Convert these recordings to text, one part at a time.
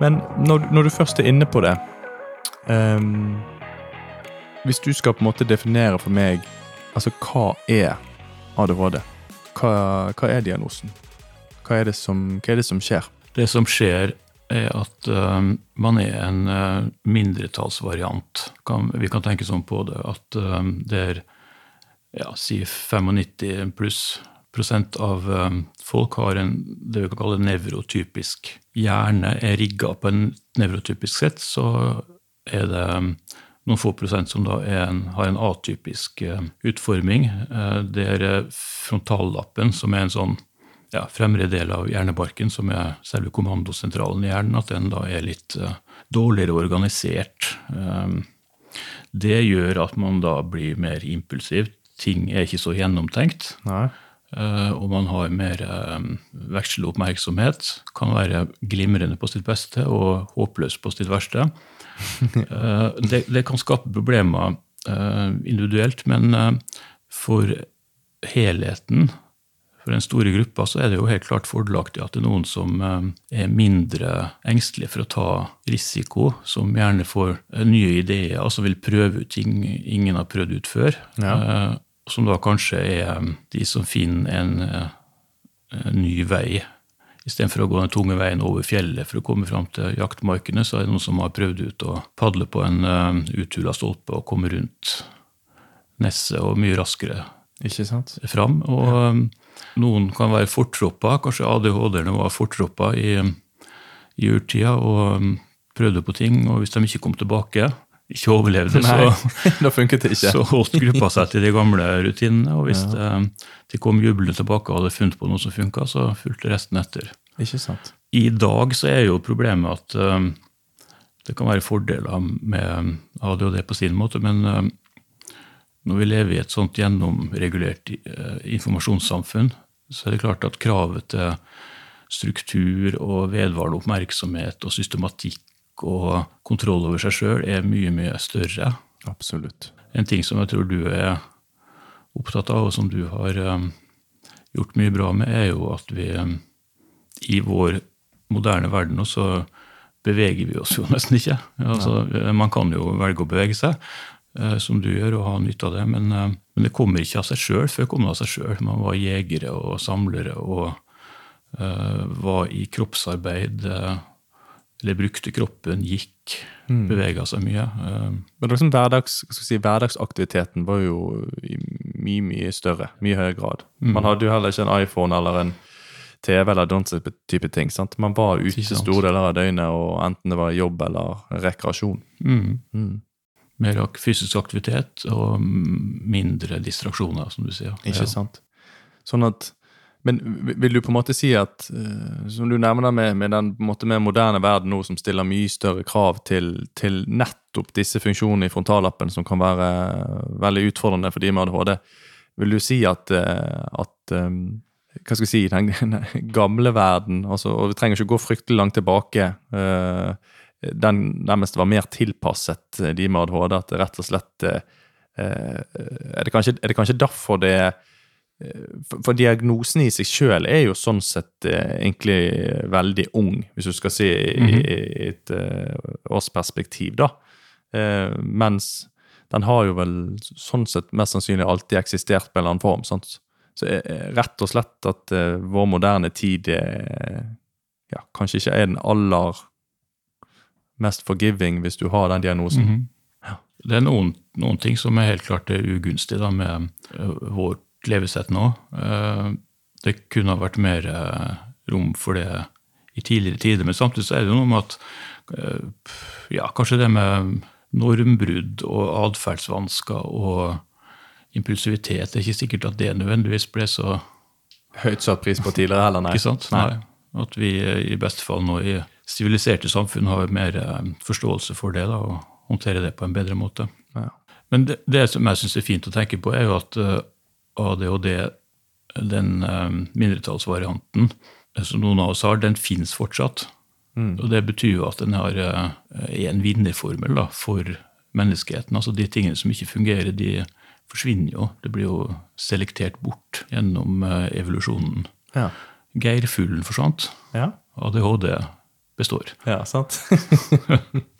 Men når, når, du først er inne på det um, Hvis du skal på en måte definere for meg Altså, hva er ADHD? Hva, hva er diagnosen? Hva er, som, hva er, det som, skjer? Det som skjer, er at uh, man er en uh, mindretallsvariant. Kan, vi kan tenke sånn på det at uh, det er ja, si 95 pluss av folk har en, det vi kan kalle nevrotypisk hjerne, er rigga på en nevrotypisk sett, så er det noen få prosent som da en, har en atypisk utforming. Det er frontallappen som er en sånn ja, fremre del av hjernebarken, som er selve kommandosentralen i hjernen, at den da er litt dårligere organisert. Det gjør at man da blir mer impulsiv. Ting er ikke så gjennomtenkt. Uh, og man har mer um, vekseloppmerksomhet. Kan være glimrende på sitt beste og håpløs på sitt verste. uh, det, det, kan skape problemer individuelt, men for helheten for den store gruppa så er det jo helt klart fordelaktig at det er noen som eh, er mindre engstelige for å ta risiko, som gjerne får eh, nye ideer, altså vil prøve ut ting ingen har prøvd ut før. Ja. Som da kanskje er de som finner en, en ny vei. Istedenfor å gå den tunge veien over fjellet for å komme fram til jaktmarkene, så er det noen som har prøvd ut å padle på en uh, uthula stolpe og komme rundt nesset og mye raskere Ikke sant? fram. Og ja. Noen kan være fortroppa, kanskje ADHD-erne var fortroppa i, i urtida og um, prøvde på ting, og hvis de ikke kom tilbake, ikke overlevde, Nei, så, så holdt gruppa seg til de gamle rutinene. Og hvis ja. de kom jublende tilbake og hadde funnet på noe som funka, så fulgte resten etter. Ikke sant. I dag så er jo problemet at um, det kan være fordeler med ADHD på sin måte, men um, når vi lever i et sånt gjennomregulert uh, informasjonssamfunn, så er det klart at kravet til struktur og vedvarende oppmerksomhet og systematikk og kontroll over seg sjøl er mye, mye større. Absolutt. En ting som jeg tror du er opptatt av, og som du har um, gjort mye bra med, er jo at vi um, i vår moderne verden også beveger vi oss jo nesten ikke. Altså, man kan jo velge å bevege seg, uh, som du gjør, og ha nytte av det, men men det kommer ikke av seg sjøl. Før kom kommer av seg sjøl. Man var jegere og samlere og uh, var i kroppsarbeid. Uh, eller brukte kroppen, gikk, mm. bevega seg mye. Uh, Men liksom hverdags, si, hverdagsaktiviteten var jo i mye, mye større. Mye høyere grad. Mm. Man hadde jo heller ikke en iPhone eller en TV eller den type ting. sant? Man var ute store deler av døgnet, og enten det var jobb eller rekreasjon. Mm. mm mer fysisk aktivitet og mindre distraksjoner, som du sier. Ikke sant. Sånn at, Men vil du på en måte si at, uh, som du nevner med, med den måte, mer moderne verden nå, som stiller mye større krav til, til nettopp disse funksjonene i frontallappen, som kan være veldig utfordrende for de med ADHD, vil du si at, uh, at hva skal vi si, den, gamle verden, altså, og vi trenger ikke gå fryktelig langt tilbake den nærmest var mer tilpasset eh, de med ADHD. At rett og slett eh, eh, er det, kanskje, er det kanskje derfor det for diagnosen i seg sjøl er jo sånn sett egentlig veldig ung, hvis du skal si i, mm -hmm. i et årsperspektiv, da. mens den har jo vel sånn sett mest sannsynlig alltid eksistert på en eller annen form. Sant? Så rett og slett at vår moderne tid ja, kanskje ikke er den aller mest forgiving hvis du har den diagnosen. Mm -hmm. ja. Det er noen, noen, ting som er helt klart er ugunstig da, med vårt levesett nå. Uh, det kunne ha vært mer uh, rom for det i tidligere tider, men samtidig så er det jo noe med at ja, kanskje det med normbrudd og atferdsvansker og impulsivitet Det er ikke sikkert at det nødvendigvis ble så Høyt satt pris på tidligere heller, nei. Ikke sant? Nei. At vi i beste fall nå i siviliserte samfunn har mer eh, forståelse for det da, og håndterer det på en bedre måte. Ja. Men det, det, som jeg syns er fint å tenke på, er jo at eh, ADHD, den uh, mindretallsvarianten som noen av oss har, den finnes fortsatt. Mm. Og det betyr jo at den har, uh, er en vinnerformel da, for menneskeheten. Altså De tingene som ikke fungerer, de forsvinner jo. Det blir jo selektert bort gjennom evolusjonen. Ja. Geirfuglen forsvant. Ja. ADHD består. Ja, sant?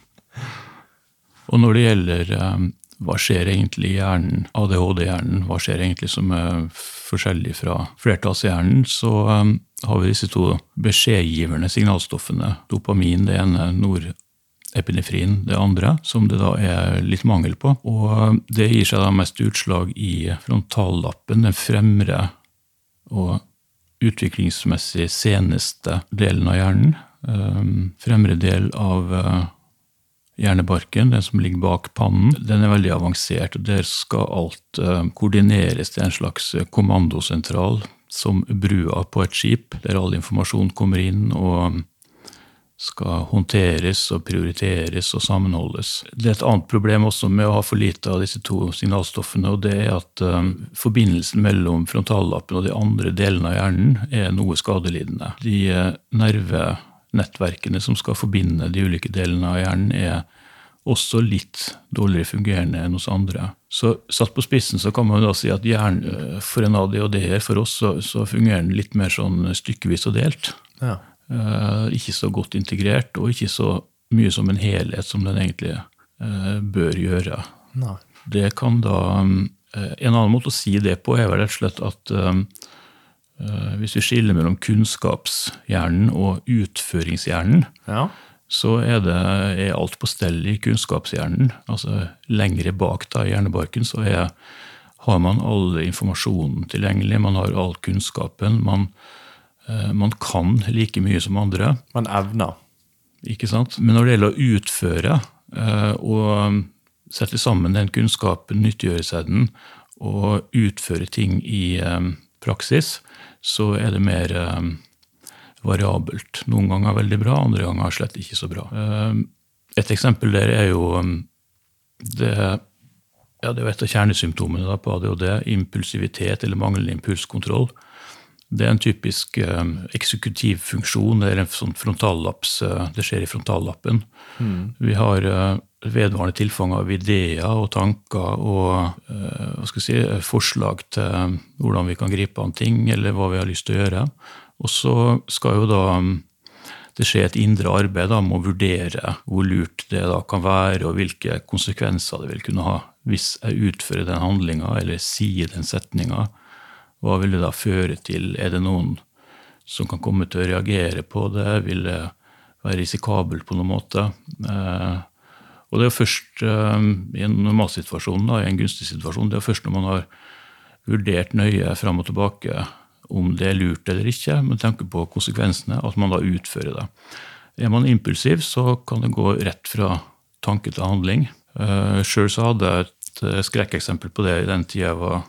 Og når det gjelder eh, hva skjer egentlig i hjernen, ADHD-hjernen, hva skjer egentlig som er forskjellig fra flertallshjernen, så um, har vi disse to beskjedgiverne signalstoffene. Dopamin, det ene, norepinefrin, det andre, som det da er litt mangel på. Og eh, det gir seg da mest utslag i frontallappen, den fremre og utviklingsmessig seneste delen av hjernen. Fremre del av hjernebarken, den som ligger bak pannen, den er veldig avansert. og Der skal alt uh, koordineres til en slags eh, kommandosentral, som brua på et skip, der all informasjon kommer inn og skal håndteres og prioriteres og sammenholdes. Det er et annet problem også med å ha for lite av disse to signalstoffene, og det er at um, forbindelsen mellom frontallappen og de andre delene av hjernen er noe skadelidende. De nerve nettverkene som skal forbinde de ulike delene av hjernen, er også litt dårligere fungerende enn hos andre. Så satt på spissen så kan man da si at hjernen eh, for en ADHD-er, for oss, så, så, fungerer den litt mer sånn stykkevis og delt. Ja. Eh, ikke så godt integrert, og ikke så mye som en helhet som den egentlig eh, bør gjøre. Nei. Det kan da eh, En annen måte å si det på er vel rett og slett at eh, Eh, hvis vi skiller mellom kunnskapshjernen og utføringshjernen, ja. så er, det, er, alt på stell i kunnskapshjernen. Altså lengre bak da, i hjernebarken så er, har man all informasjonen tilgjengelig, man har all kunnskapen. Man, eh, man kan like mye som andre. Man evner. Ikke sant? Men når det gjelder å utføre eh, og sette sammen den kunnskapen, nyttiggjøre seg den og utføre ting i praksis, så er det mer eh, variabelt. Noen ganger veldig bra, andre ganger slett ikke så bra. Eh, et eksempel der er jo um, det, ja, det er jo et av kjernesymptomene da, på ADHD, impulsivitet eller manglende impulskontroll. Det er en typisk eh, eksekutivfunksjon. Det er en sånn frontallaps, eh, det skjer i frontallappen. Mm. Vi har eh, vedvarende tilfang av ideer og tanker og uh, si, forslag til hvordan vi kan gripe an ting, eller hva vi har lyst til å gjøre. Og så skal jo da mm, det skje et indre arbeid da, med å vurdere hvor lurt det da kan være, og hvilke konsekvenser det vil kunne ha hvis jeg utfører den handlinga eller sier den setninga. Hva vil det da føre til? Er det noen som kan komme til å reagere på det? Vil det være risikabelt på noen måte? Eh, og det er først um, i en normalsituasjon, i en gunstig situasjon, det er først når man har vurdert nøye fram og tilbake om det er lurt eller ikke, med tanke på konsekvensene, at man da utfører det. Er man impulsiv, så kan det gå rett fra tanke til handling. Uh, Sjøl så hadde jeg et uh, skrekkeksempel på det i den tida jeg var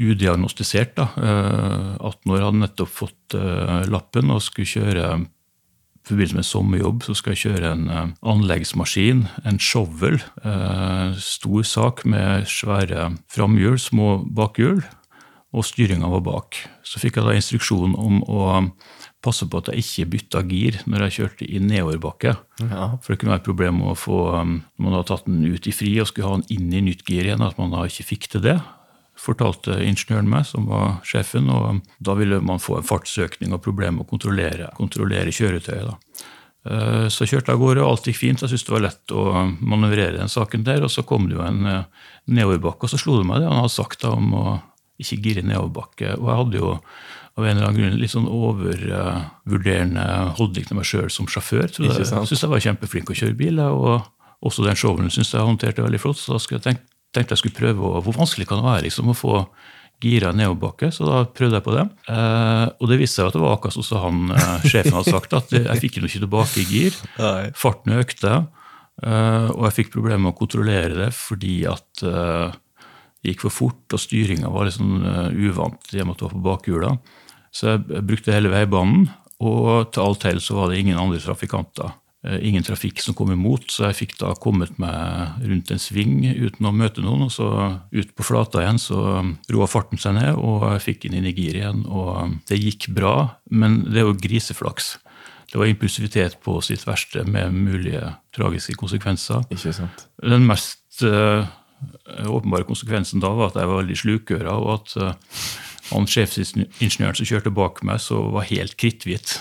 udiagnostisert. da. Uh, 18 år hadde nettopp fått lappen og skulle kjøre forbindelse med sommerjobb så skal jeg kjøre en uh, anleggsmaskin, en shovel. Uh, stor sak med svære framhjul, små bakhjul, og styringa var bak. Så fikk jeg da instruksjon om å passe på at jeg ikke bytta gir når jeg kjørte i nedoverbakke. Ja. For det kunne være et problem å få, um, når man hadde tatt den ut i fri og skulle ha den inn i nytt gir igjen, at man da ikke fikk til det fortalte ingeniøren meg, som var sjefen, og da ville man få en fartsøkning og problemer med å kontrollere, kontrollere kjøretøyet. da. Eh, så kjørte jeg av gårde, og alt gikk fint. Jeg syntes det var lett å manøvrere den saken der. Og så kom det jo en eh, nedoverbakke, og så slo det meg det han hadde sagt da om å ikke gire nedoverbakke. Og jeg hadde jo av en eller annen grunn litt sånn overvurderende holdning til meg sjøl som sjåfør. Så jeg syntes jeg var kjempeflink å kjøre bil, og også den showen syntes jeg håndterte veldig flott. Så da skulle jeg tenke tenkte jeg skulle prøve å, Hvor vanskelig kan det være liksom, å få gira nedoverbakke? Så da prøvde jeg på det. Eh, og det viste seg at det var akkurat som han, eh, sjefen hadde sagt, at jeg fikk ikke tilbake i gir. Farten økte, eh, og jeg fikk problemer med å kontrollere det fordi at eh, det gikk for fort, og styringa var litt sånn uh, uvant i og med at det var på bakhjula. Så jeg brukte hele veibanen, og til alt hell så var det ingen andre trafikanter. Eh, ingen trafikk som kom imot, så jeg fikk da kommet meg rundt en sving uten å møte noen. Og så ut på flata igjen så roa farten seg ned, og jeg fikk inn i giret igjen. Og det gikk bra, men det er jo griseflaks. Det var impulsivitet på sitt verste med mulige tragiske konsekvenser. Ikke sant. Den mest uh, åpenbare konsekvensen da var at jeg var veldig slukøra, og at uh, han sjefsingeniøren som kjørte bak meg, så var helt kritthvit.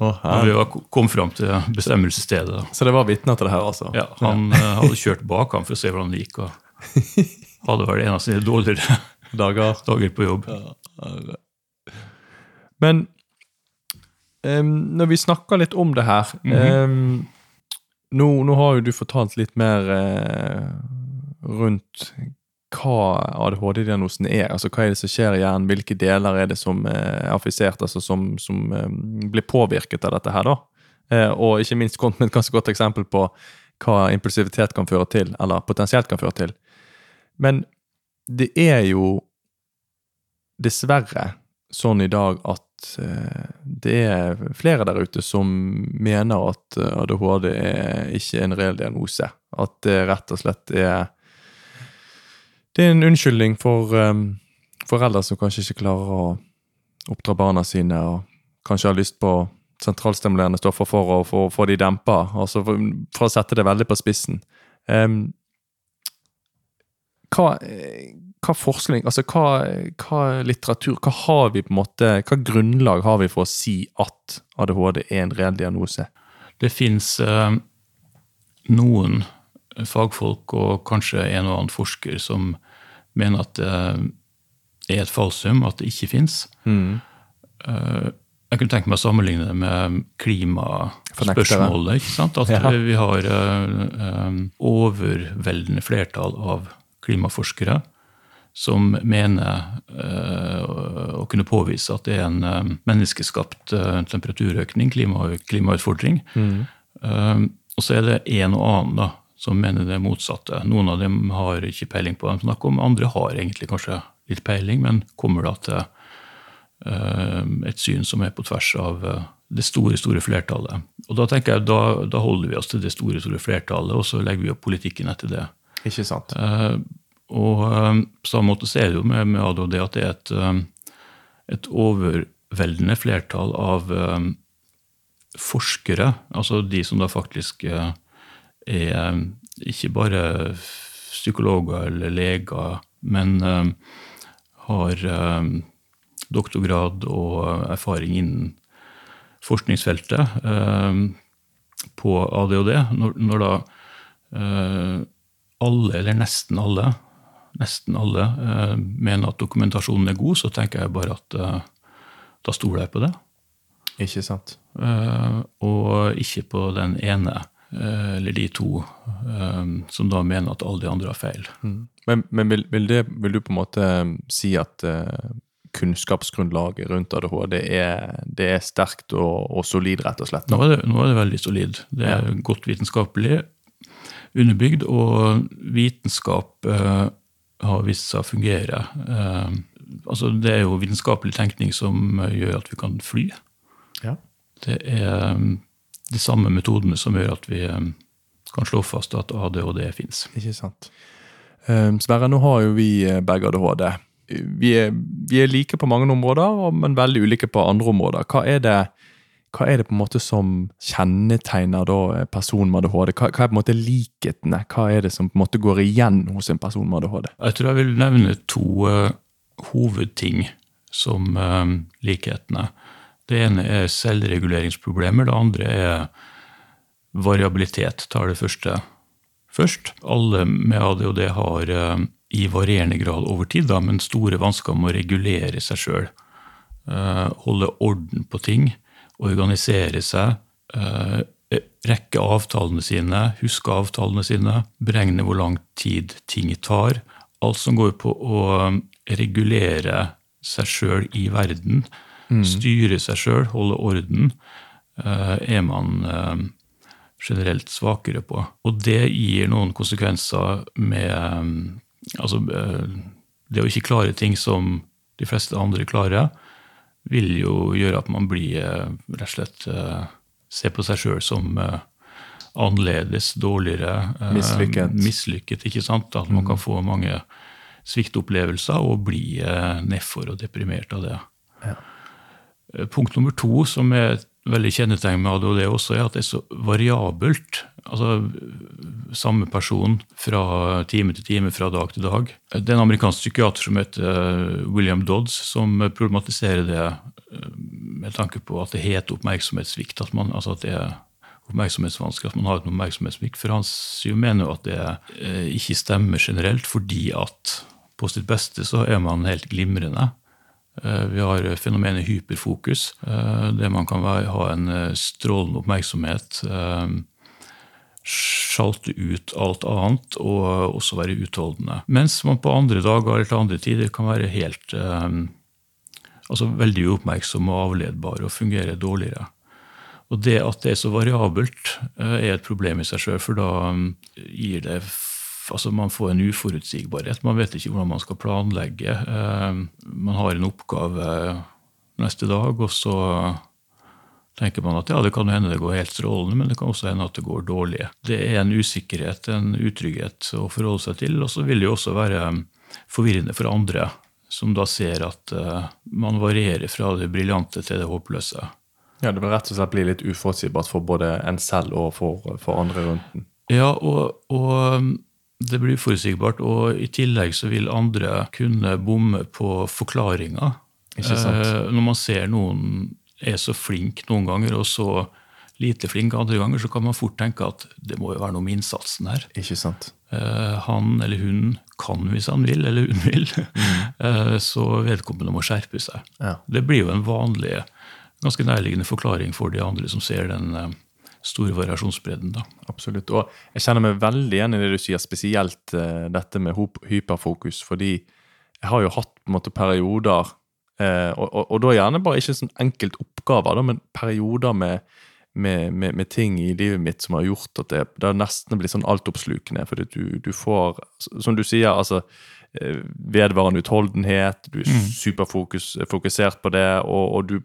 Å, Når vi var- kom fram til bestemmelsesstedet. Så det var vitner til det her, altså? Ja, Han ja. hadde kjørt bak ham for å se hvordan det gikk. og Hadde vel en av sine dårligere Dager. dager på jobb. Men um, når vi snakker litt om det her em, nå, nå har jo du fortalt litt mer uh, rundt hva ADHD-diagnosen er. altså Hva er det som skjer i hjernen? Hvilke deler er det som eh, er affisert, altså som, som blir påvirket av dette her? da? Eh, og ikke minst kom med et ganske godt eksempel på hva impulsivitet kan føre til, eller potensielt kan føre til. Men det er jo dessverre sånn i dag at eh, det er flere der ute som mener at eh, ADHD er ikke en reell diagnose. At det rett og slett er Det er en unnskyldning for um, foreldre som kanskje ikke klarer å oppdra barna sine, og kanskje har lyst på sentralstimulerende stoffer for å få, de dempa. Altså for, for å sette det veldig på spissen. Um, hva, hva forskning, altså hva, hva litteratur, hva har vi på en måte, hva grunnlag har vi for å si at ADHD er en reell diagnose? Det fins eh, noen fagfolk og kanskje en og annen forsker som mener at det er et falsum, at det ikke fins. Mm. jeg kunne tenke meg å sammenligne det med klimaspørsmålet. ikke sant? At Ja. vi har eh, eh, overveldende flertall av klimaforskere som mener eh, å kunne påvise at det er en eh, menneskeskapt eh, temperaturøkning, klima, klimautfordring. Mm. og så er det en og annen da, som mener det motsatte. Noen av dem har ikke peiling på hva de snakker om, andre har egentlig kanskje litt peiling, men kommer da til eh, et syn som er på tvers av eh, det store store flertallet. Og Da tenker jeg, da, da holder vi oss til det store store flertallet, og så legger vi opp politikken etter det. Ikke sant? Eh, og på samme måte ser er jo med, med ADHD at det er et, et overveldende flertall av forskere, altså de som da faktisk er eh, ikke bare psykologer eller leger, men eh, har eh, doktorgrad og erfaring innen forskningsfeltet på ADHD. Når, når da alle, eller nesten alle, nesten alle mener at dokumentasjonen er god, så tenker jeg bare at da stoler jeg på det. Ikke sant? Og ikke på den ene, eller de to, eh, som da mener at alle de andre har feil. Men, men vil, vil, det, vil du på en måte si at eh, kunnskapsgrunnlaget rundt ADHD er, det er sterkt og, og solid, rett og slett? Nå er det, nå er det veldig solid. Det er godt vitenskapelig underbygd, og vitenskap eh, har vist seg å fungere. Eh, altså det er jo vitenskapelig tenkning som eh, gjør at vi kan fly. Ja. Det er eh, de samme metodene som gjør at vi eh, kan slå fast at ADHD fins. Ikke sant. Um, Sverre, nå har jo vi eh, begge ADHD. Vi er, vi er like på mange områder, men veldig ulike på andre områder. Hva er det, hva er det på en måte som kjennetegner da eh, personen med ADHD? Hva, hva er på en måte likhetene? Hva er det som på en måte går igjen hos en person med ADHD? Jeg tror jeg vil nevne to uh, hovedting som uh, likhetene. Det ene er selvreguleringsproblemer, det andre er variabilitet. Tar det første først. Alle med ADHD har eh, i varierende grad over tid, da, men store vansker med å regulere seg sjøl. holde orden på ting, organisere seg. eh, rekke avtalene sine, huske avtalene sine, beregne hvor lang tid ting tar. Alt som går på å regulere seg sjøl i verden, styre seg sjøl, holde orden, eh, er man eh, generelt svakere på. Og det gir noen konsekvenser med eh, Altså, det å ikke klare ting som de fleste andre klarer, vil jo gjøre at man blir rett og slett Ser på seg sjøl som annerledes, dårligere. Mislykket. mislykket. ikke sant? At man kan få mange sviktopplevelser og bli nedfor og deprimert av det. Eh, Punkt nummer to, som er et veldig kjennetegn med ADHD også, er at det er så variabelt. Altså samme person fra time til time, fra dag til dag. Det er en amerikansk psykiater som heter eh, William Dodds, som problematiserer det eh, med tanke på at det heter oppmerksomhetssvikt, at, man, altså at det er oppmerksomhetsvansker, at man har en oppmerksomhetssvikt. For han mener jo at det ikke stemmer generelt, fordi at på sitt beste så er man helt glimrende. Eh, vi har fenomenet hyperfokus, eh, der man kan ha en strålende oppmerksomhet. Sjalte ut alt annet og også være utholdende. Mens man på andre dager eller til andre tider kan være helt altså veldig uoppmerksom og avledbar og fungere dårligere. Og det at det er så variabelt, eh, er et problem i seg sjøl, for da mm, gir det Altså Man får en uforutsigbarhet. Man vet ikke hvordan man skal planlegge. Eh, man har en oppgave neste dag, og så tenker man at ja, det kan hende det går helt strålende, men det kan også hende at det går dårlig. Det er en usikkerhet, en utrygghet å forholde seg til. Og så vil det jo også være forvirrende for andre, som da ser at eh, man varierer fra det briljante til det håpløse. Ja, Det vil rett og slett bli litt uforutsigbart for både en selv og for, for andre rundt den. Ja, og, og det blir uforutsigbart, og i tillegg så vil andre kunne bomme på forklaringer. Eh, når man ser noen er så flink noen ganger, og så lite flink andre ganger, så kan man fort tenke at det må jo være noe med innsatsen her. Ikke sant? Eh, han eller hun kan hvis han vil, eller hun vil, mm. eh, så vedkommende må skjerpe seg. Ja. Det blir jo en vanlig ganske nærliggende forklaring for de andre som ser den eh, store variasjonsbredden. Da. Absolutt. Og jeg kjenner meg veldig igjen i det du sier, spesielt uh, dette med hyperfokus. Fordi jeg har jo hatt på en måte perioder, uh, og, og, og, da gjerne bare ikke sånn enkelt oppgaver, da, men perioder med, med, med, med, ting i livet mitt som har gjort at det, det nesten blir sånn altoppslukende. Fordi du, du får, som du sier, altså vedvarende utholdenhet, du er mm. superfokusert på det, og, og du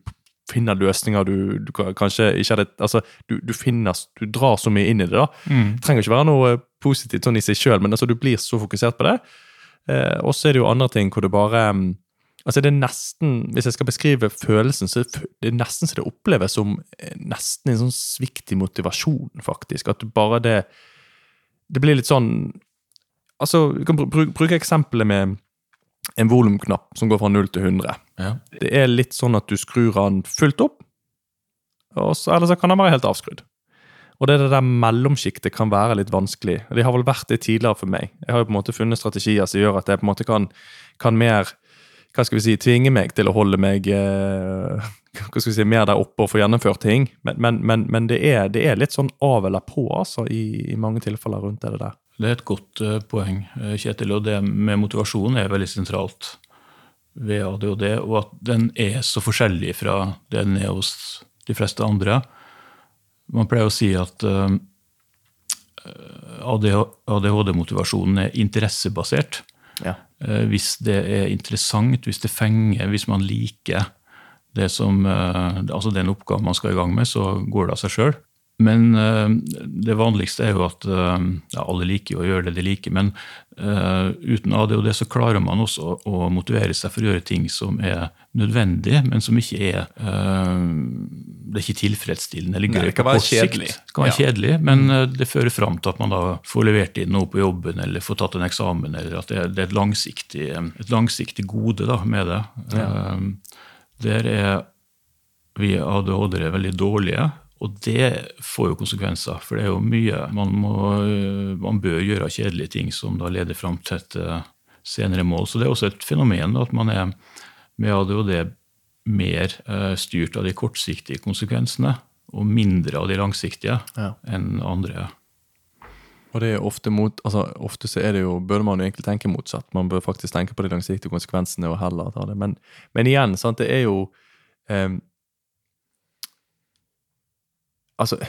finner løsninger du, du kanskje ikke hadde altså, du, du, finner, du drar så mye inn i det. da. Mm. Det trenger ikke være noe positivt sånn i seg sjøl, men altså, du blir så fokusert på det. Eh, og så er det jo andre ting hvor det bare mm, altså det er nesten, Hvis jeg skal beskrive følelsen, så er det nesten så det oppleves som eh, nesten en sånn svikt i motivasjon, faktisk. At du bare det Det blir litt sånn altså, Vi kan bruke eksempelet med en volumknapp som går fra 0 til 100. Ja. Det er litt sånn at du skrur den fullt opp, så, eller så kan den være helt avskrudd. Og det, det der mellomsjiktet kan være litt vanskelig. Det har vel vært det tidligere for meg. Jeg har jo på en måte funnet strategier som gjør at jeg på en måte kan, kan mer hva skal vi si, tvinge meg til å holde meg eh, hva skal vi si, mer der oppe og få gjennomført ting. Men, men, men, men det, er, det, er, litt sånn av eller på altså, i, i mange tilfeller rundt det der. Det er et godt uh, poeng, eh, Kjetil. Og det med motivasjon er veldig sentralt ved ADHD. Og at den er så forskjellig fra det den er hos de fleste andre. Man pleier å si at uh, ADHD-motivasjonen er interessebasert. Ja. Uh, hvis det er interessant, hvis det fenger, hvis man liker det som, altså den oppgaven man skal i gang med, så går det av seg sjøl. Men uh, det vanligste er jo at uh, ja, alle liker å gjøre det de liker. Men uh, uten ADHD så klarer man også å motivere seg for å gjøre ting som er nødvendig, men som ikke er Det er ikke tilfredsstillende eller gøy på kort sikt. Det kan være ja. kjedelig, men det fører fram til at man da får levert inn noe på jobben eller får tatt en eksamen, eller at det er, det er et, langsiktig, et, langsiktig, gode da, med det. Ja. Der er vi ADHD-ere veldig dårlige og det får jo konsekvenser, for det er jo mye man, må, man bør gjøre kjedelige ting som da leder fram til et eh, senere mål. Så det er også et fenomen at man er med ADHD mer uh, styrt av de kortsiktige konsekvensene og mindre av de langsiktige ja. enn andre. Og det er ofte mot, altså ofte så er det jo, bør man jo egentlig tenke motsatt. Man bør faktisk tenke på de langsiktige konsekvensene og heller ta det. Men, men igjen, sant, det er jo um, Altså,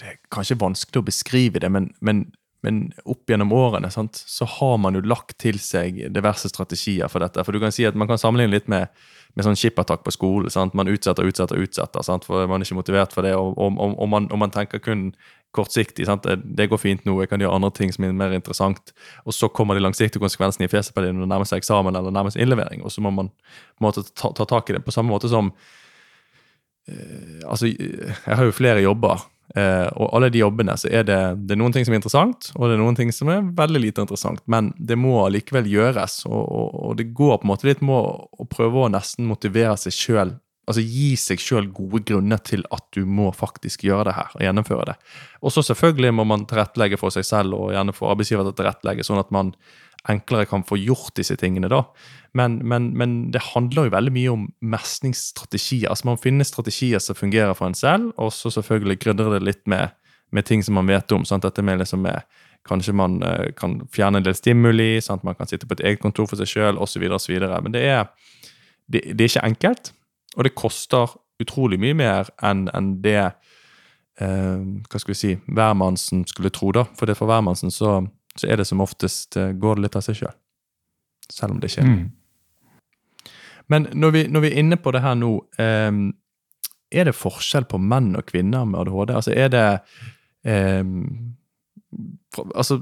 det er kanskje vanskelig å beskrive det, men, men, men opp gjennom årene sant, så har man jo lagt til seg diverse strategier for dette. For du kan si at Man kan sammenligne litt med, med sånn skippertak på skolen. Man utsetter, utsetter, utsetter, sant? for man er ikke motivert for det. Og, og, og, man, og man, tenker kun kortsiktig. Sant? Det går fint nå, jeg kan gjøre andre ting som er mer interessant. Og så kommer de langsiktige konsekvensene i fjeset på deg når det nærmer seg eksamen eller innlevering. Og så må man måtte ta, ta tak i det på samme måte som altså, jeg har jo flere jobber, eh, og alle de jobbene så er det, det er noen ting som er interessant, og det er noen ting som er veldig lite interessant. Men det må likevel gjøres, og, og, og det går på en måte litt med å, prøve å nesten motivere seg sjøl. Altså gi seg sjøl gode grunner til at du må faktisk gjøre det her og gjennomføre det. Og så selvfølgelig må man tilrettelegge for seg selv og gjerne få arbeidsgiver til å tilrettelegge, sånn at man enklere kan få gjort disse tingene. da. Men, men, men det handler jo veldig mye om mestringsstrategier. Altså Man finner strategier som fungerer for en selv, og så selvfølgelig krydrer det litt med, med ting som man vet om. Sant? Dette med liksom med Kanskje man uh, kan fjerne en del stimuli, sant? man kan sitte på et eget kontor for seg sjøl osv. Men det er, det, det, er ikke enkelt, og det koster utrolig mye mer enn en det uh, hva skal vi si, hvermannsen skulle tro. da. For det for hvermannsen så så er det som oftest uh, går det litt av seg sjøl. Selv. selv om det ikke er mm. Men når vi, når vi, er inne på det her nå, um, er det forskjell på menn og kvinner med ADHD? Altså er det um, altså,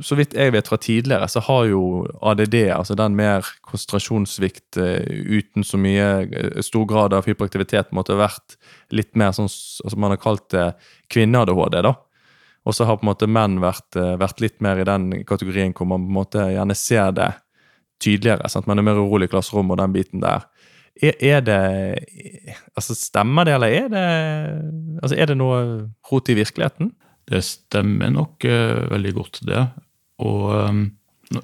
Så vidt jeg vet fra tidligere, så har jo ADD, altså den mer konsentrasjonssvikt uh, uten så mye uh, stor grad av hyperaktivitet, måtte vært litt mer sånn altså Man har kalt det kvinne-ADHD, da. Og så har på en måte menn vært, eh, vært, litt mer i den kategorien hvor man på en måte gjerne ser det tydeligere. Sant? Man er mer urolig i klasserommet og den biten der. Er, er, det altså Stemmer det, eller er det, altså er det noe rot i virkeligheten? Det stemmer nok uh, veldig godt, det. Og um,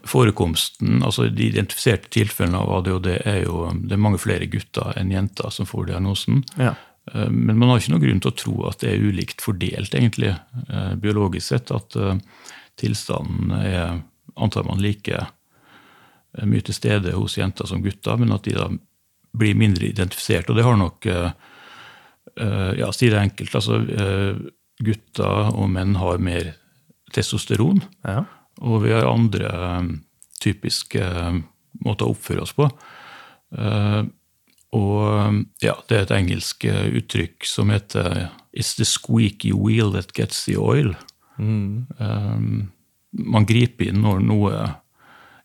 forekomsten, altså de identifiserte tilfellene av ADHD, er jo det er mange flere gutter enn jenter som får diagnosen. Ja. Eh, men man har ikke noen grunn til å tro at det er ulikt fordelt, egentlig, eh, biologisk sett. At eh, tilstanden er, antar man, like mye til stede hos jenter som gutter, men at de da blir mindre identifisert. Og det har nok Ja, si det enkelt, altså gutter og menn har mer testosteron. Ja. Og vi har andre typiske måter å oppføre oss på. Og ja, det er et engelsk eh, uttrykk som heter 'It's the squeaky wheel that gets the oil'. Mm. Um, man griper inn når noe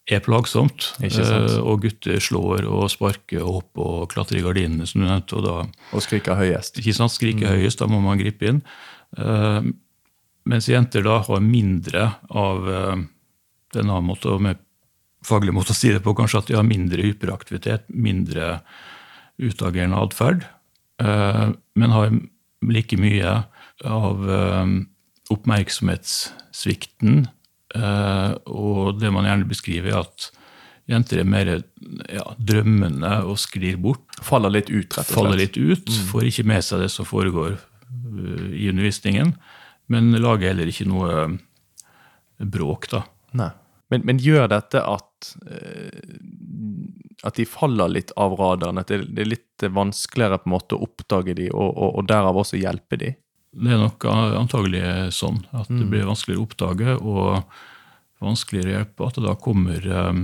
er plagsomt. Uh, og gutter slår og sparker og hopper og klatrer i gardinene, som du nevnte. Og, da, og skriker høyest. Ikke sant, skriker mm. høyest, Da må man gripe inn. Uh, mens jenter da har mindre av uh, denne måten, med faglig måte å si det på, kanskje at de har mindre hyperaktivitet, mindre utagerende atferd, eh, men har like mye av eh, oppmerksomhetssvikten. Eh, og det man gjerne beskriver, er at jenter er mer ja, drømmende og sklir bort. Faller litt ut, rett og slett. Faller litt ut, mm. Får ikke med seg det som foregår i undervisningen. Men lager heller ikke noe bråk, da. Nei. Men, men gjør dette at at de faller litt av radaren? At det, det, er litt vanskeligere på en måte å oppdage de, og, og, og derav også hjelpe de? Det er nok antagelig sånn. At det mm. blir vanskeligere å oppdage og vanskeligere å hjelpe. At det da kommer um,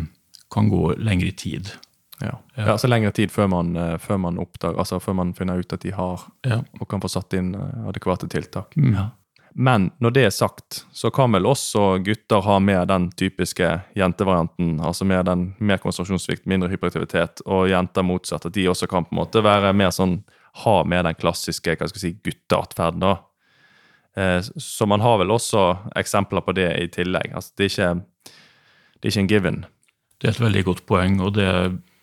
kan gå lengre tid. Ja. ja, altså lengre tid før man, uh, før man oppdager, altså før man finner ut at de har ja. og kan få satt inn uh, adekvate tiltak. Mm. Ja. Men når det er sagt, så kan vel også gutter ha med den typiske jentevarianten. Altså med den mer konsentrasjonssvikt, mindre hyperaktivitet, og jenter motsatt. At de også kan på en måte være mer sånn ha med den klassiske hva skal jeg si, gutteatferden. da. Eh, så man har vel også eksempler på det i tillegg. Altså, det, er ikke, det er ikke en given. Det er et veldig godt poeng, og det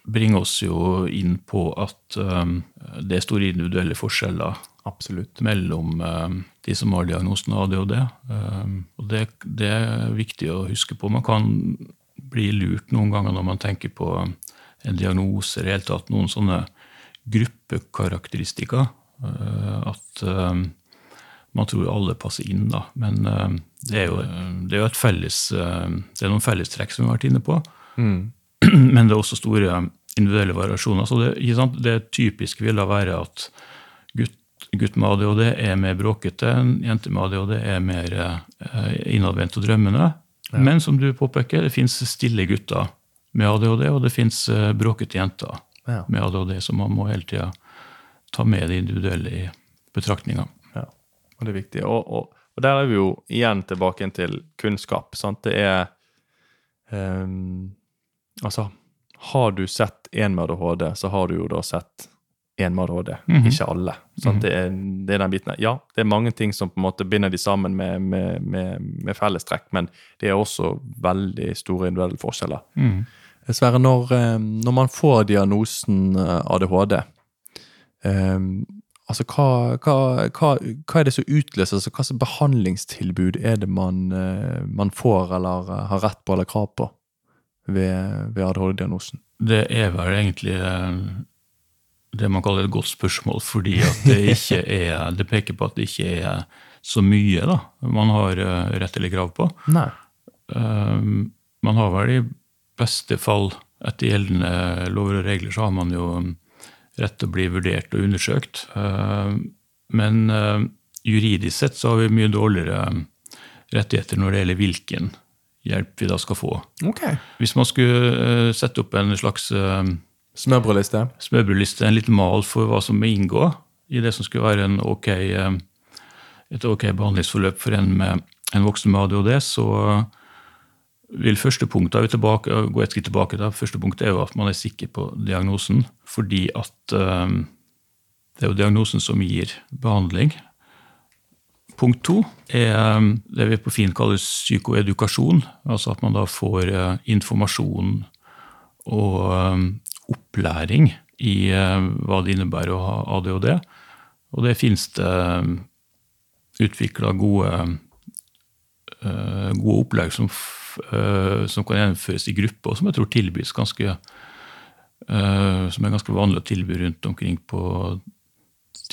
bringer oss jo inn på at um, det er store individuelle forskjeller Absolutt. mellom um, de som har diagnosen ADHD. det og det, det, er viktig å huske på. Man kan bli lurt noen ganger når man tenker på en diagnose eller helt tatt noen sånne gruppekarakteristikker. Uh, at man tror alle passer inn, da. Men det, er jo, det er jo et felles, det er noen fellestrekk som vi har vært inne på. Mm. Men det er også store individuelle variasjoner. Så det, det typiske vil da være at gutt, gutt med ADHD er mer bråkete, jente med ADHD er mer eh, innadvendt og drømmende. Ja. Men som du påpeker, det fins stille gutter med ADHD, og det fins eh, bråkete jenter ja. med ADHD, så man må hele tida ta med det individuelle i betraktninga. Ja, og det er viktig. Og, og, og, der er vi jo igjen tilbake til kunnskap. sant? Det er um Altså, har du sett en med ADHD, så har du jo da sett én med ADHD. Mm -hmm. Ikke alle. Mm -hmm. det, er, det, er, den biten. Ja, det er mange ting som på en måte binder de sammen med, med, med, med fellestrekk, men det er også veldig store individuelle forskjeller. Mm. Sverre, når, eh, når, man får diagnosen eh, ADHD, Um, altså, hva, hva, hva, hva er det som utløser altså, Hva slags behandlingstilbud er det man, man får eller har rett på eller krav på ved, ved ADHD-diagnosen? Det er vel egentlig det man kaller et godt spørsmål, fordi at det ikke er Det peker på at det ikke er så mye da, man har rett eller krav på. Nei. Man har vel i beste fall, etter gjeldende lover og regler, så har man jo rett til å bli vurdert og undersøkt. Men juridisk sett så har vi mye dårligere rettigheter når det gjelder hvilken hjelp vi da skal få. Okay. Hvis man skulle sette opp en slags Smørbrødliste? Smørbrødliste, En liten mal for hva som må inngå i det som skulle være ok, et ok behandlingsforløp for en med en voksen med ADHD, så vil første punkt, da, tilbake, gå et skritt tilbake, da, første punkt er jo at man er sikker på diagnosen. Fordi at um, det er jo diagnosen som gir behandling. Punkt to er det vi på fint kaller psykoedukasjon. Altså at man da får informasjon og um, opplæring i uh, hva det innebærer å ha ADHD. Og det finnes det um, utvikla gode, uh, gode opplegg som som kan gjennomføres i gruppe, og som jeg tror tilbys ganske som er ganske vanlig å tilby rundt omkring på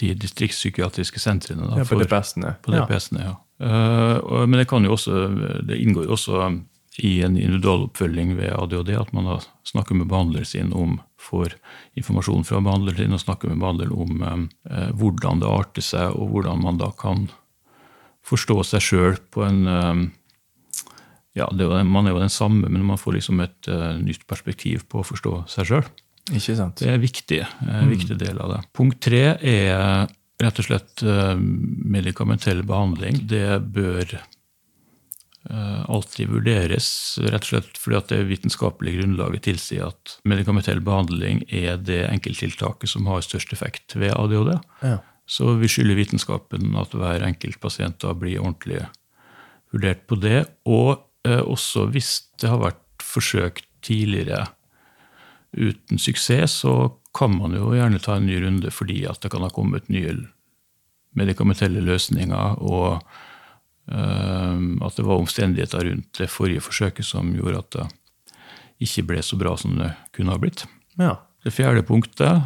de distriktspsykiatriske sentrene. Da, ja, på DPS-ene. Ja. Uh, men det, kan jo også, det inngår jo også i en individuell oppfølging ved ADHD at man da snakker med behandleren sin om får informasjon fra behandleren sin og snakker med behandleren om eh, hvordan det arter seg, og hvordan man da kan forstå seg sjøl på en eh, ja, er man er jo den samme, men man får liksom et eh, nytt perspektiv på å forstå seg sjøl. Det er viktig, en mm. viktig del av det. Punkt tre er rett og slett uh, medikamentell behandling. Det bør alltid vurderes, rett og slett fordi at det vitenskapelige grunnlaget tilsier at medikamentell behandling er det enkelttiltaket som har størst effekt ved ADHD. Ja. Så vi skylder vitenskapen at hver enkelt pasient da blir ordentlig vurdert på det. Og Eh, også hvis det har vært forsøkt tidligere uten suksess, så kan man jo gjerne ta en ny runde fordi at det kan ha kommet nye medikamentelle løsninger, og at det var omstendigheter rundt det forrige forsøket som gjorde at det ikke ble så bra som det kunne ha blitt. Ja. Det fjerde punktet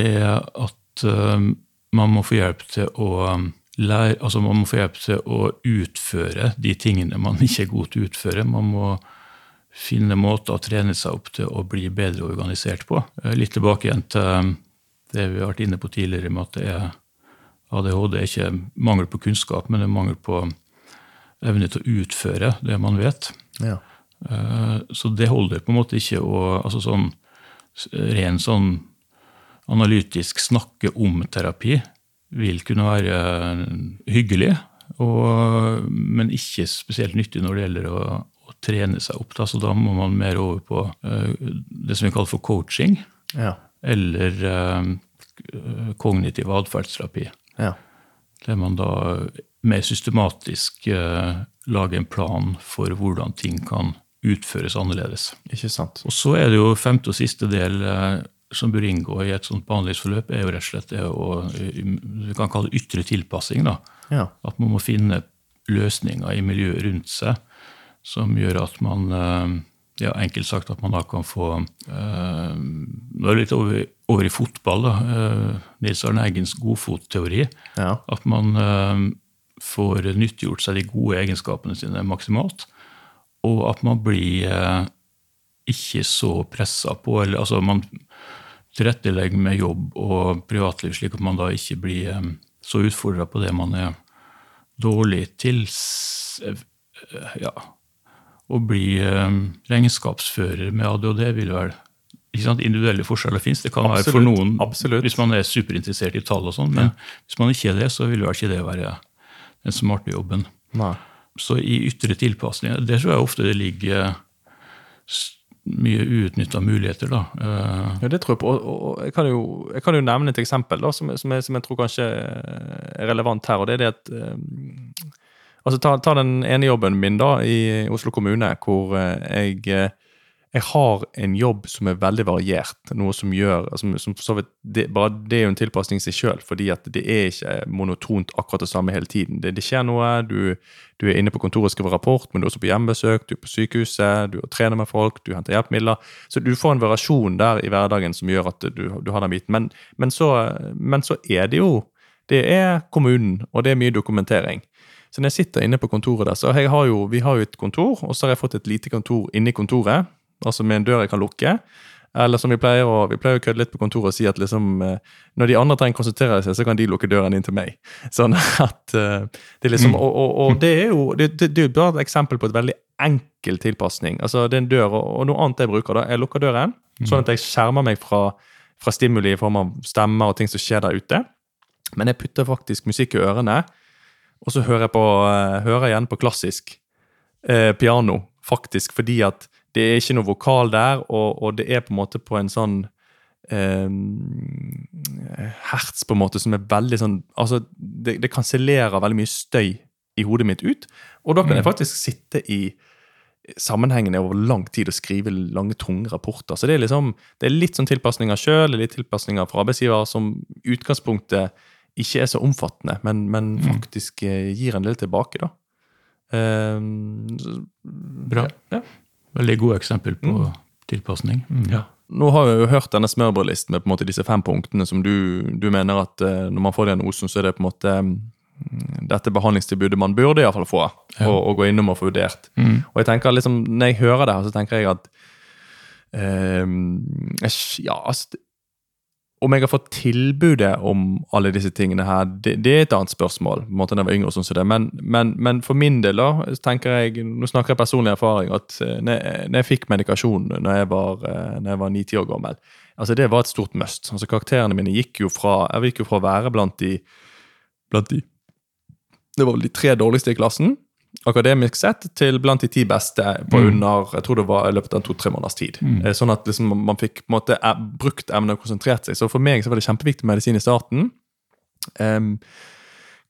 er at uh, man må få hjelp til å lære, altså man må få hjelp til å utføre de tingene man ikke er god til å utføre. Man må finne måter å trene seg opp til å bli bedre organisert på. Eh, litt tilbake igjen til eh, det vi har vært inne på tidligere, med at det er ADHD er ikke mangel på kunnskap, men det er mangel på evne til å utføre det man vet. Ja. Eh, så det holder på en måte ikke å altså sånn, Ren sånn analytisk snakke om terapi vil kunne være eh, hyggelig, og, men ikke spesielt nyttig når det gjelder å, å trene seg opp. Da. Så da må man mer over på uh, det som vi kaller for coaching, ja. eller kognitiv atferdsterapi. Ja. Der man da mer systematisk eh, lager en plan for hvordan ting kan utføres annerledes. Ikke sant. Og så er det jo femte og siste del som bør inngå i et sånt behandlingsforløp, er jo rett og slett det å vi kan kalle det ytre tilpassing. da. Ja. At man må finne løsninger i miljøet rundt seg som gjør at man eh, ja, enkelt sagt at man da kan få øh, Nå er det litt over, over, i fotball, da. Uh, Nils Arne Eggens godfotteori. Ja. At man uh, får nyttiggjort seg de gode egenskapene sine maksimalt. Og at man blir ikke så pressa på eller altså man tilrettelegger med jobb og privatliv, slik at man da ikke blir eh, så utfordra på det man er dårlig til. Eh, ja, å bli eh, regnskapsfører med ADHD vil vel sant, Individuelle forskjeller fins. Det kan absolutt, være for noen absolutt. hvis man er superinteressert i tall, og sånn, men ja. hvis man ikke er det, så vil vel ikke det være den smarte jobben. Nei. Så i ytre tilpasninger, Der tror jeg ofte det ligger mye uutnytta muligheter. da. Uh, ja, det tror Jeg på. Og, og jeg, kan jo, jeg, kan jo, nevne et eksempel da, som, som, jeg, som, jeg, tror kanskje er relevant her. og det er det at um, altså ta, ta, den ene jobben min da, i Oslo kommune, hvor jeg, jeg har en jobb som er veldig variert. Noe som gjør som, som vidt, det, Bare det er jo en tilpasning i seg sjøl, fordi det er ikke monotont akkurat det samme hele tiden. Det, det skjer noe. Du, du, er inne på kontoret og skriver rapport, men du er også på hjemmebesøk, du er på sykehuset, du trener med folk, du henter hjelpemidler. Så du får en variasjon der i hverdagen som gjør at du, du har den biten. Men, men, så, men så er det jo Det er kommunen, og det er mye dokumentering. Så når jeg sitter inne på kontoret der, så har jo, vi har jo et kontor, og så har jeg fått et lite kontor inni kontoret altså med en dør jeg kan lukke. Eller som vi pleier å, vi pleier å kødde litt på kontoret og si at liksom, eh, når de andre trenger å konsentrere seg, så kan de lukke døren inn til meg. Sånn at uh, det er liksom, mm. og, og, og, det er jo det, det, det er bare et eksempel på et veldig enkel tilpasning. Altså Det er en dør, og, og noe annet jeg bruker. da, Jeg lukker døren, mm. sånn at jeg skjermer meg fra, fra stimuli i form av stemmer og ting som skjer der ute. Men jeg putter faktisk musikk i ørene, og så hører jeg, på, uh, hører jeg igjen på klassisk eh, piano. Faktisk fordi at det er ikke noe vokal der, og, og, det er på en måte på en sånn eh, hertz på en måte som er veldig sånn altså Det, det kansellerer veldig mye støy i hodet mitt ut. Og da kan jeg mm. faktisk sitte i sammenhengende over lang tid og skrive lange, tunge rapporter. Så det er, liksom, det er litt sånn tilpasninger sjøl, litt tilpasninger fra arbeidsgiver, som utgangspunktet ikke er så omfattende, men, men mm. faktisk eh, gir en del tilbake, da. Um, Bra. Ja. Veldig gode eksempel på mm. tilpasning. Mm. Ja. Nå har jeg jo hørt denne smørbrødlisten med på en måte disse fem punktene som du, du mener at uh, når man får diagnosen, så er det på en måte um, dette behandlingstilbudet man burde i hvert fall få, ja. og, og, gå innom og få vurdert. Mm. Og jeg tenker liksom, Når jeg hører det her, så tenker jeg at eh, ja, altså, om jeg har fått tilbudet om alle disse tingene her, det, det er et annet spørsmål. på en måte når jeg var yngre og sånn som det, men, men, men, for min del, da, tenker jeg, nå snakker jeg personlig erfaring, at eh, når jeg, fikk medikasjon når jeg var, eh, 9-10 år gammel, altså det var et stort must. Altså Karakterene mine gikk jo fra jeg gikk jo fra å være blant de, blant de Det var vel de tre dårligste i klassen akademisk sett til blant de ti beste på mm. under jeg tror det var i løpet av to-tre måneders tid. Mm. Eh, sånn at liksom man fikk måte eh, brukt emnet og konsentrert seg. Så for meg så var det kjempeviktig med medisin i starten. Um,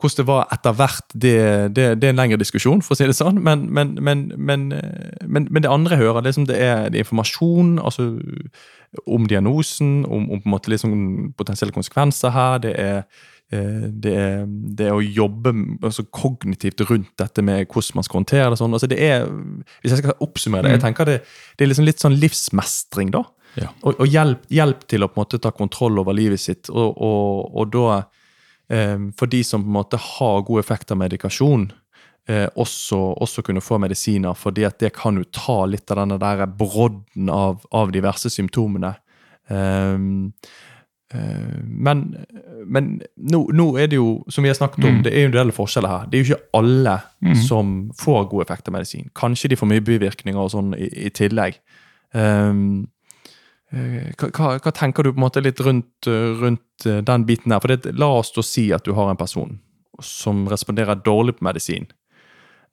hvordan det var etter hvert, det, det, det, er en lengre diskusjon, for å si det sånn. Men, men, men, men det andre jeg hører, det er, det er, det er informasjon altså, om diagnosen, om, om på en måte liksom potensielle konsekvenser her. Det er Eh, det er, det er, å jobbe altså kognitivt rundt dette med hvordan man skal håndtere det. sånn, altså det er, Hvis jeg skal oppsummere det, jeg mm. tenker det, det er liksom litt sånn livsmestring. da, ja. Og, og hjelp, hjelp, til å på en måte ta kontroll over livet sitt. Og, og, og da, eh, for de som på en måte har god effekt av medikasjon, eh, også, også, kunne få medisiner. fordi at det kan jo ta litt av denne der brodden av, av diverse symptomene. Eh, men, men nå, nå, er det jo, som vi har snakket om, mm. det er jo en del forskjeller her. Det er jo ikke alle mm. som får god effekt av medisin. Kanskje de får mye bivirkninger og sånn i, i tillegg. Um, hva, hva, tenker du på en måte litt rundt, rundt den biten her? For det, La oss da si at du har en person som responderer dårlig på medisin.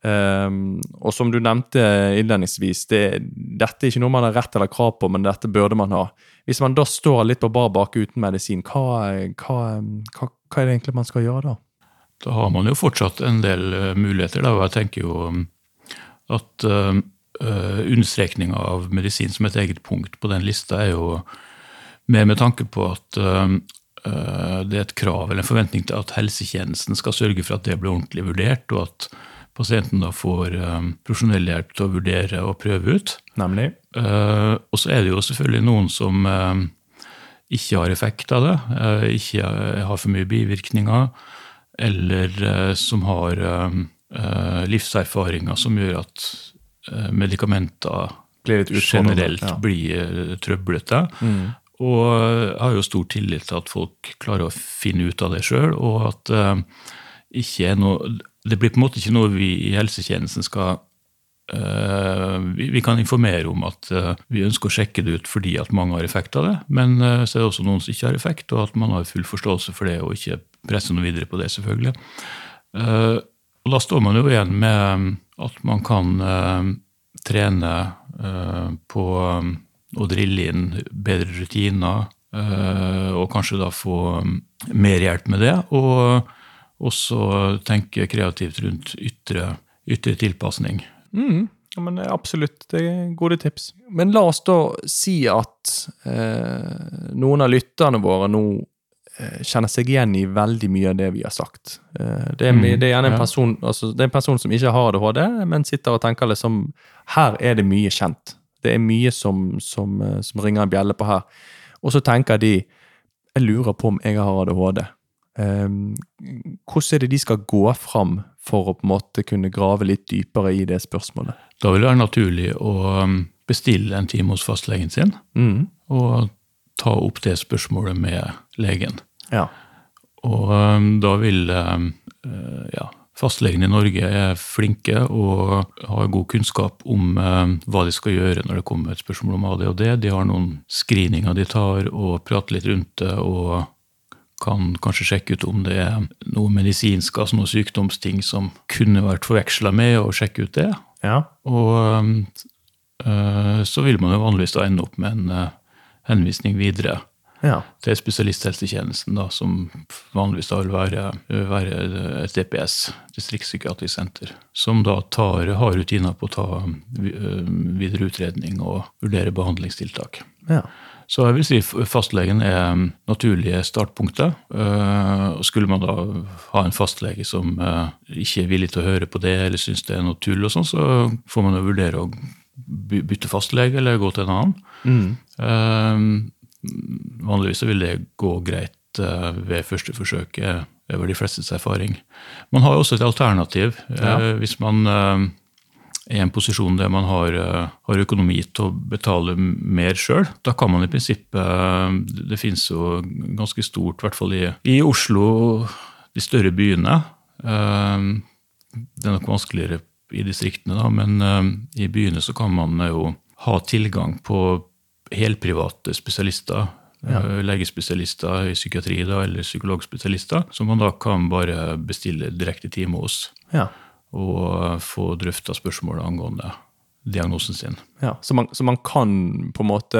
Um, og som du nevnte innledningsvis, det, dette er ikke noe man har rett eller krav på, men dette burde man ha. Hvis man da står litt på bar bakke uten medisin, hva, hva, hva, hva, er det egentlig man skal gjøre da? Da har man jo fortsatt en del uh, muligheter. Da, og jeg tenker jo um, at uh, understrekninga av medisin som et eget punkt på den lista er jo mer med tanke på at uh, det er et krav eller en forventning til at helsetjenesten skal sørge for at det blir ordentlig vurdert, og at pasienten da får um, profesjonell hjelp til å vurdere og prøve ut. Nemlig. Uh, og så er det jo selvfølgelig noen som uh, ikke har effekt av det, ikke har for mye bivirkninger, eller som har livserfaringer som gjør at medikamenter blir generelt ja. blir trøblete. Mm. Og jeg har jo stor tillit til at folk klarer å finne ut av det sjøl, og at ikke er noe det blir på en måte ikke noe vi i helsetjenesten skal uh, vi, vi, kan informere om at uh, vi ønsker å sjekke det ut fordi at mange har effekt av det, men uh, så er det også noen som ikke har effekt, og at man har full forståelse for det og ikke presser noe videre på det, selvfølgelig. og Da står man jo igjen med at man kan trene på å drille inn bedre rutiner, og kanskje da få mer hjelp med det. og og så tenke kreativt rundt ytre, ytre tilpasning. Mm. Ja, men Absolutt, det er gode tips. Men la oss da si at eh, noen av lytterne våre nå eh, kjenner seg igjen i veldig mye av det vi har sagt. Eh, det, er, Mm, det, er gjerne en ja. person, altså, det er en person som ikke har ADHD, men sitter og tenker liksom Her er det mye kjent. Det er mye som, som, eh, som ringer en bjelle på her. Og så tenker de Jeg lurer på om jeg har ADHD. Um, hvordan er det de skal gå fram for å på en måte kunne grave litt dypere i det spørsmålet? Da vil det være naturlig å um, bestille en time hos fastlegen sin, Mm. og ta opp det spørsmålet med legen. Ja. Og um, da vil eh, ja, Fastlegene i Norge er flinke og har god kunnskap om hva de skal gjøre når det kommer et spørsmål om ADHD. De har noen screeninger de tar og prater litt rundt det og kan kanskje sjekke ut om det er noe medisinsk, altså noen sykdomsting som kunne vært forveksla med, og sjekke ut det. Ja. Og eh, så vil man jo vanligvis da ende opp med en øh, henvisning videre ja. til spesialisthelsetjenesten, da, som vanligvis da vil være, være et DPS, distriktspsykiatrisk senter, som da tar, har rutiner på å ta eh, videre utredning og vurdere behandlingstiltak. ja. Så jeg vil si fastlegen er um, naturlige startpunktet. Eh, skulle man da ha en fastlege som eh, ikke er villig til å høre på det, eller syns det er noe tull, og sånn, så får man jo vurdere å bytte fastlege eller gå til en annen. Mm. Eh, vanligvis vil det gå greit ved første forsøk, er er vel de flestes erfaring. Man har jo også et alternativ. Ja. Hvis man i en posisjon der man har, eh, har økonomi til å betale mer sjøl, da kan man i prinsippet eh, Det finnes jo ganske stort, i hvert fall i, i Oslo, de større byene. Eh, Det er nok vanskeligere i distriktene, da, men i byene så kan man jo ha tilgang på helprivate spesialister. Ja. Legespesialister i psykiatri da, eller psykologspesialister, som man da kan bare bestille direkte time hos Ja. Og få drøfta spørsmålet angående diagnosen sin. ja. Så, man, så man kan på en måte,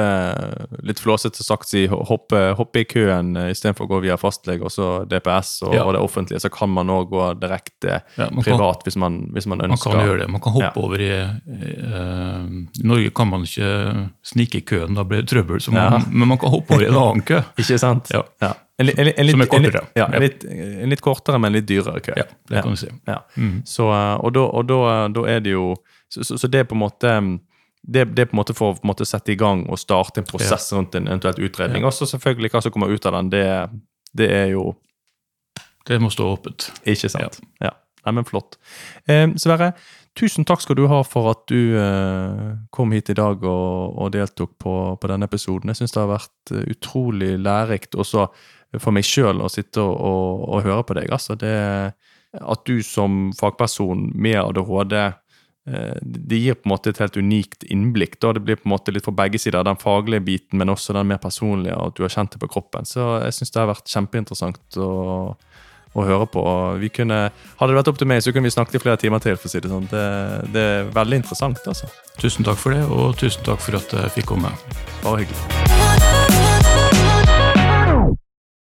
litt flåsete sagt si, hoppe, hoppe i køen eh, istedenfor å gå via fastlege og så DPS og, Ja. og det offentlige. Så kan man òg gå direkte Ja, man kan- privat hvis man, hvis man Man kan gjøre det. Man kan hoppe Ja. over i uh, I Norge kan man ikke snike i køen, da blir det trøbbel. Så man, Ja. Men man kan hoppe over i en annen kø. Ikke sant? Ja. En, li- en, en, litt, Som er kortere. ja, en, litt, en litt kortere, men litt dyrere kø. Ja, det kan du si. Ja. Mhm. Så, eh, og da, og da, da er det jo Så, så, så det er på en måte det, det er på en måte for å sette i gang og starte en prosess rundt en eventuelt utredning. Ja. Og så selvfølgelig hva som kommer ut av den, det, det er jo Det må stå åpent. ikke sant. Ja. Nei, men flott. Eh, Sverre, tusen takk skal du ha for at du eh, kom hit i dag og, og deltok på, på denne episoden. Jeg syns det har vært eh, utrolig lærerikt også for meg sjøl å sitte og, og, og høre på deg. Altså, det, at du som fagperson med ADHD eh, det gir på en måte et helt unikt innblikk. da Det blir på en måte litt for begge sider. Den faglige biten, men også den mer personlige, og at du har kjent det på kroppen. Så jeg syns det har vært kjempeinteressant å, å høre på. Og Vi kunne, hadde det vært opp til meg, så kunne vi snakket i flere timer til. for å si Det sånn. Det, det er veldig interessant. altså. Tusen takk for det, og tusen takk for at jeg fikk komme. Bare hyggelig.